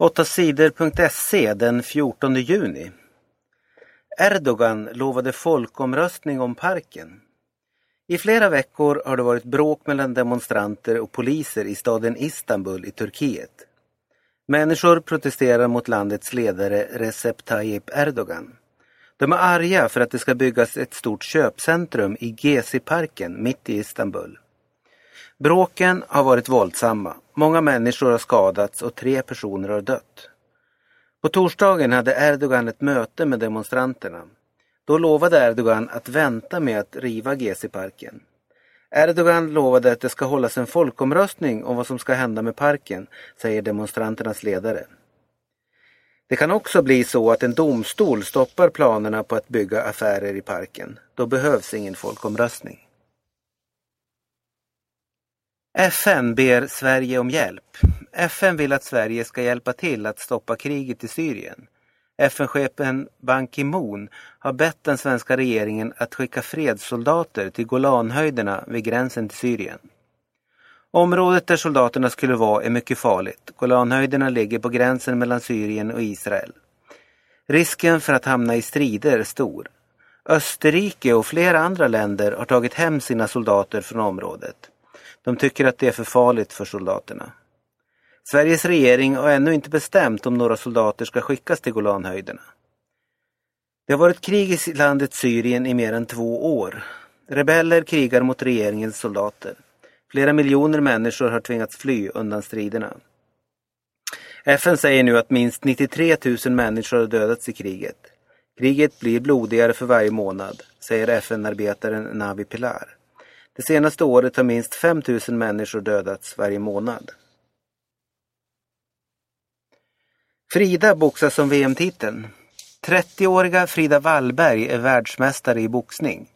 8 sidor.se den 14 juni. Erdogan lovade folkomröstning om parken. I flera veckor har det varit bråk mellan demonstranter och poliser i staden Istanbul i Turkiet. Människor protesterar mot landets ledare Recep Tayyip Erdogan. De är arga för att det ska byggas ett stort köpcentrum i Gezi-parken mitt i Istanbul. Bråken har varit våldsamma. Många människor har skadats och tre personer har dött. På torsdagen hade Erdogan ett möte med demonstranterna. Då lovade Erdogan att vänta med att riva Gezi-parken. Erdogan lovade att det ska hållas en folkomröstning om vad som ska hända med parken, säger demonstranternas ledare. Det kan också bli så att en domstol stoppar planerna på att bygga affärer i parken. Då behövs ingen folkomröstning. FN ber Sverige om hjälp. FN vill att Sverige ska hjälpa till att stoppa kriget i Syrien. FN-chefen Ban Ki-Moon har bett den svenska regeringen att skicka fredssoldater till Golanhöjderna vid gränsen till Syrien. Området där soldaterna skulle vara är mycket farligt. Golanhöjderna ligger på gränsen mellan Syrien och Israel. Risken för att hamna i strider är stor. Österrike och flera andra länder har tagit hem sina soldater från området. De tycker att det är för farligt för soldaterna. Sveriges regering har ännu inte bestämt om några soldater ska skickas till Golanhöjderna. Det har varit krig i landet Syrien i mer än två år. Rebeller krigar mot regeringens soldater. Flera miljoner människor har tvingats fly undan striderna. FN säger nu att minst 93 000 människor har dödats i kriget. Kriget blir blodigare för varje månad, säger FN-arbetaren Navi Pilar. Det senaste året har minst 5 000 människor dödats varje månad. Frida boxas som VM-titeln. 30-åriga Frida Wallberg är världsmästare i boxning.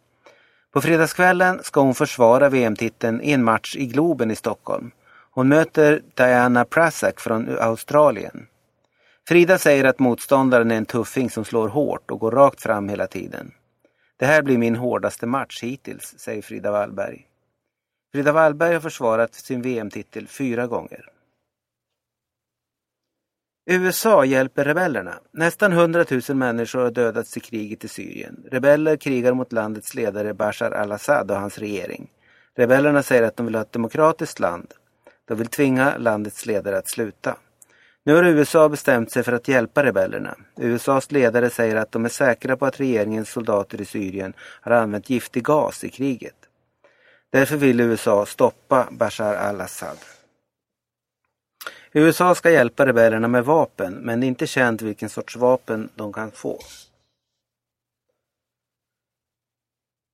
På fredagskvällen ska hon försvara VM-titeln i en match i Globen i Stockholm. Hon möter Diana Prasak från Australien. Frida säger att motståndaren är en tuffing som slår hårt och går rakt fram hela tiden. Det här blir min hårdaste match hittills, säger Frida Wallberg. Frida Wallberg har försvarat sin VM-titel fyra gånger. USA hjälper rebellerna. Nästan 100 000 människor har dödats i kriget i Syrien. Rebeller krigar mot landets ledare Bashar al-Assad och hans regering. Rebellerna säger att de vill ha ett demokratiskt land. De vill tvinga landets ledare att sluta. Nu har USA bestämt sig för att hjälpa rebellerna. USAs ledare säger att de är säkra på att regeringens soldater i Syrien har använt giftig gas i kriget. Därför vill USA stoppa Bashar al-Assad. USA ska hjälpa rebellerna med vapen men det är inte känt vilken sorts vapen de kan få.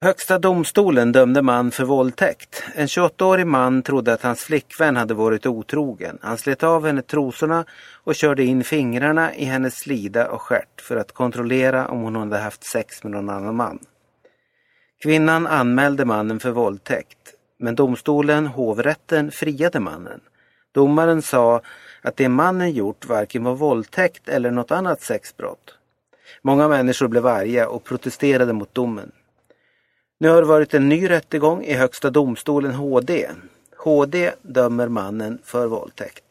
Högsta domstolen dömde man för våldtäkt. En 28-årig man trodde att hans flickvän hade varit otrogen. Han slet av henne trosorna och körde in fingrarna i hennes slida och skärt för att kontrollera om hon hade haft sex med någon annan man. Kvinnan anmälde mannen för våldtäkt, men domstolen, hovrätten, friade mannen. Domaren sa att det mannen gjort varken var våldtäkt eller något annat sexbrott. Många människor blev arga och protesterade mot domen. Nu har det varit en ny rättegång i Högsta domstolen HD. HD dömer mannen för våldtäkt.